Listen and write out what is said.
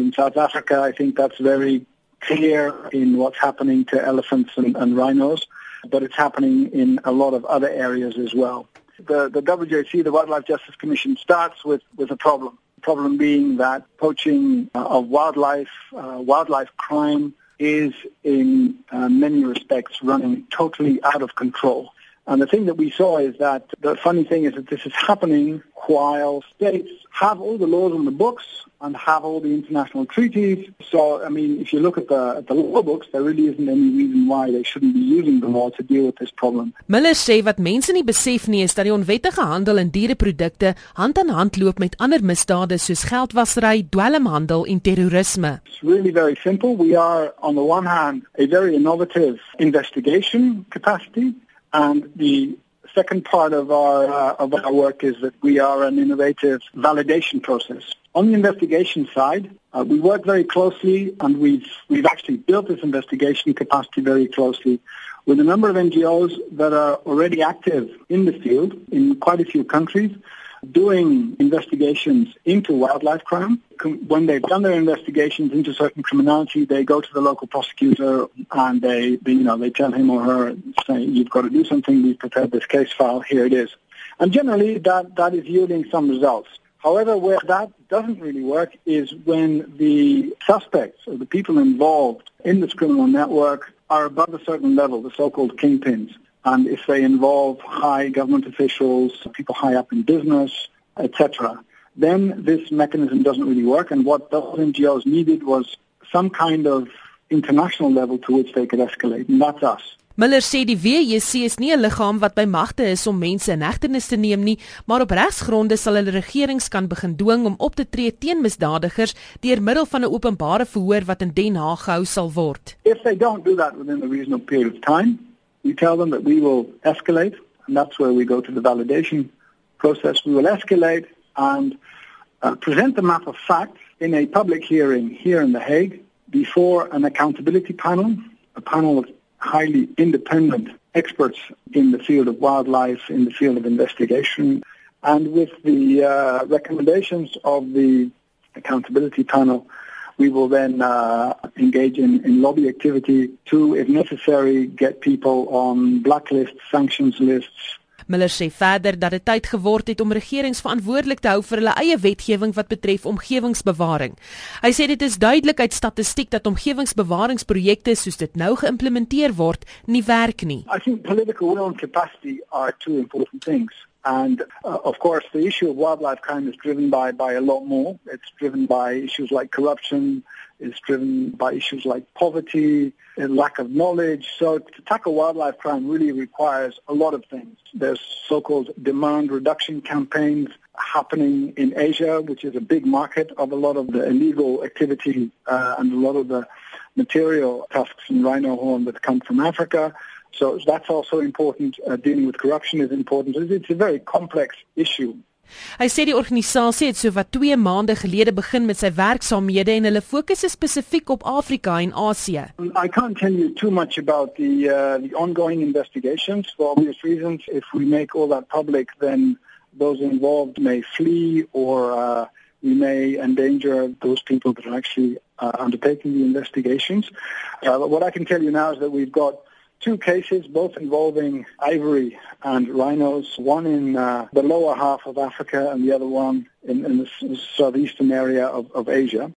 In South Africa, I think that's very clear in what's happening to elephants and, and rhinos, but it's happening in a lot of other areas as well. The, the WJC, the Wildlife Justice Commission, starts with, with a problem. The problem being that poaching uh, of wildlife, uh, wildlife crime is in uh, many respects running totally out of control. And the thing that we saw is that the funny thing is that this is happening while states have all the laws on the books and have all the international treaties. So, I mean, if you look at the, at the law books, there really isn't any reason why they shouldn't be using the law to deal with this problem. Miller sê wat mense nie besef nie is dat die onwettige handel in diereprodukte hand aan hand loop met ander misdade soos geldwasery, dwelmhandel en terrorisme. It's really very simple. We are on the one hand a very innovative investigation capacity and the second part of our uh, of our work is that we are an innovative validation process. On the investigation side, uh, we work very closely, and we've we've actually built this investigation capacity very closely with a number of NGOs that are already active in the field in quite a few countries doing investigations into wildlife crime. When they've done their investigations into certain criminality, they go to the local prosecutor and they, they, you know, they tell him or her, say, you've got to do something, we've prepared this case file, here it is. And generally that, that is yielding some results. However, where that doesn't really work is when the suspects or the people involved in this criminal network are above a certain level, the so-called kingpins and if they involve high government officials, people high up in business, etc., then this mechanism doesn't really work. And what those NGOs needed was some kind of international level to which they could escalate, and that's us. Miller sê die WJC is nie 'n liggaam wat by magte is om mense in hegtenis te neem nie, maar op regsgronde sal hulle regerings kan begin dwing om op te tree teen misdadigers deur middel van 'n openbare verhoor wat in Den Haag gehou sal word. If they don't do that within a reasonable period of time, We tell them that we will escalate, and that's where we go to the validation process. We will escalate and uh, present the map of facts in a public hearing here in The Hague before an accountability panel, a panel of highly independent experts in the field of wildlife, in the field of investigation, and with the uh, recommendations of the accountability panel, we will then uh, engage in, in lobby activity to, if necessary, get people on blacklists, sanctions lists, Miller sê verder dat dit tyd geword het om regerings verantwoordelik te hou vir hulle eie wetgewing wat betref omgewingsbewaring. Hy sê dit is duidelik uit statistiek dat omgewingsbewaringsprojekte soos dit nou geïmplementeer word, nie werk nie. I think political will and capacity are two important things. And uh, of course, the issue of wildlife crime is driven by, by a lot more. It's driven by issues like corruption. It's driven by issues like poverty and lack of knowledge. So to tackle wildlife crime really requires a lot of things. There's so-called demand reduction campaigns happening in Asia, which is a big market of a lot of the illegal activity uh, and a lot of the material tusks and rhino horn that come from Africa. So that's also important. Uh, dealing with corruption is important. It's a very complex issue. Hy sê die organisasie het so wat 2 maande gelede begin met sy werksaamhede en hulle fokus is spesifiek op Afrika en Asië. I can't tell you too much about the uh, the ongoing investigations for obvious reasons. If we make all that public then those involved may flee or uh, we may endanger those people that are actually uh, undertaking the investigations. Uh, what I can tell you now is that we've got two cases, both involving ivory and rhinos, one in uh, the lower half of Africa and the other one in, in the southeastern area of, of Asia.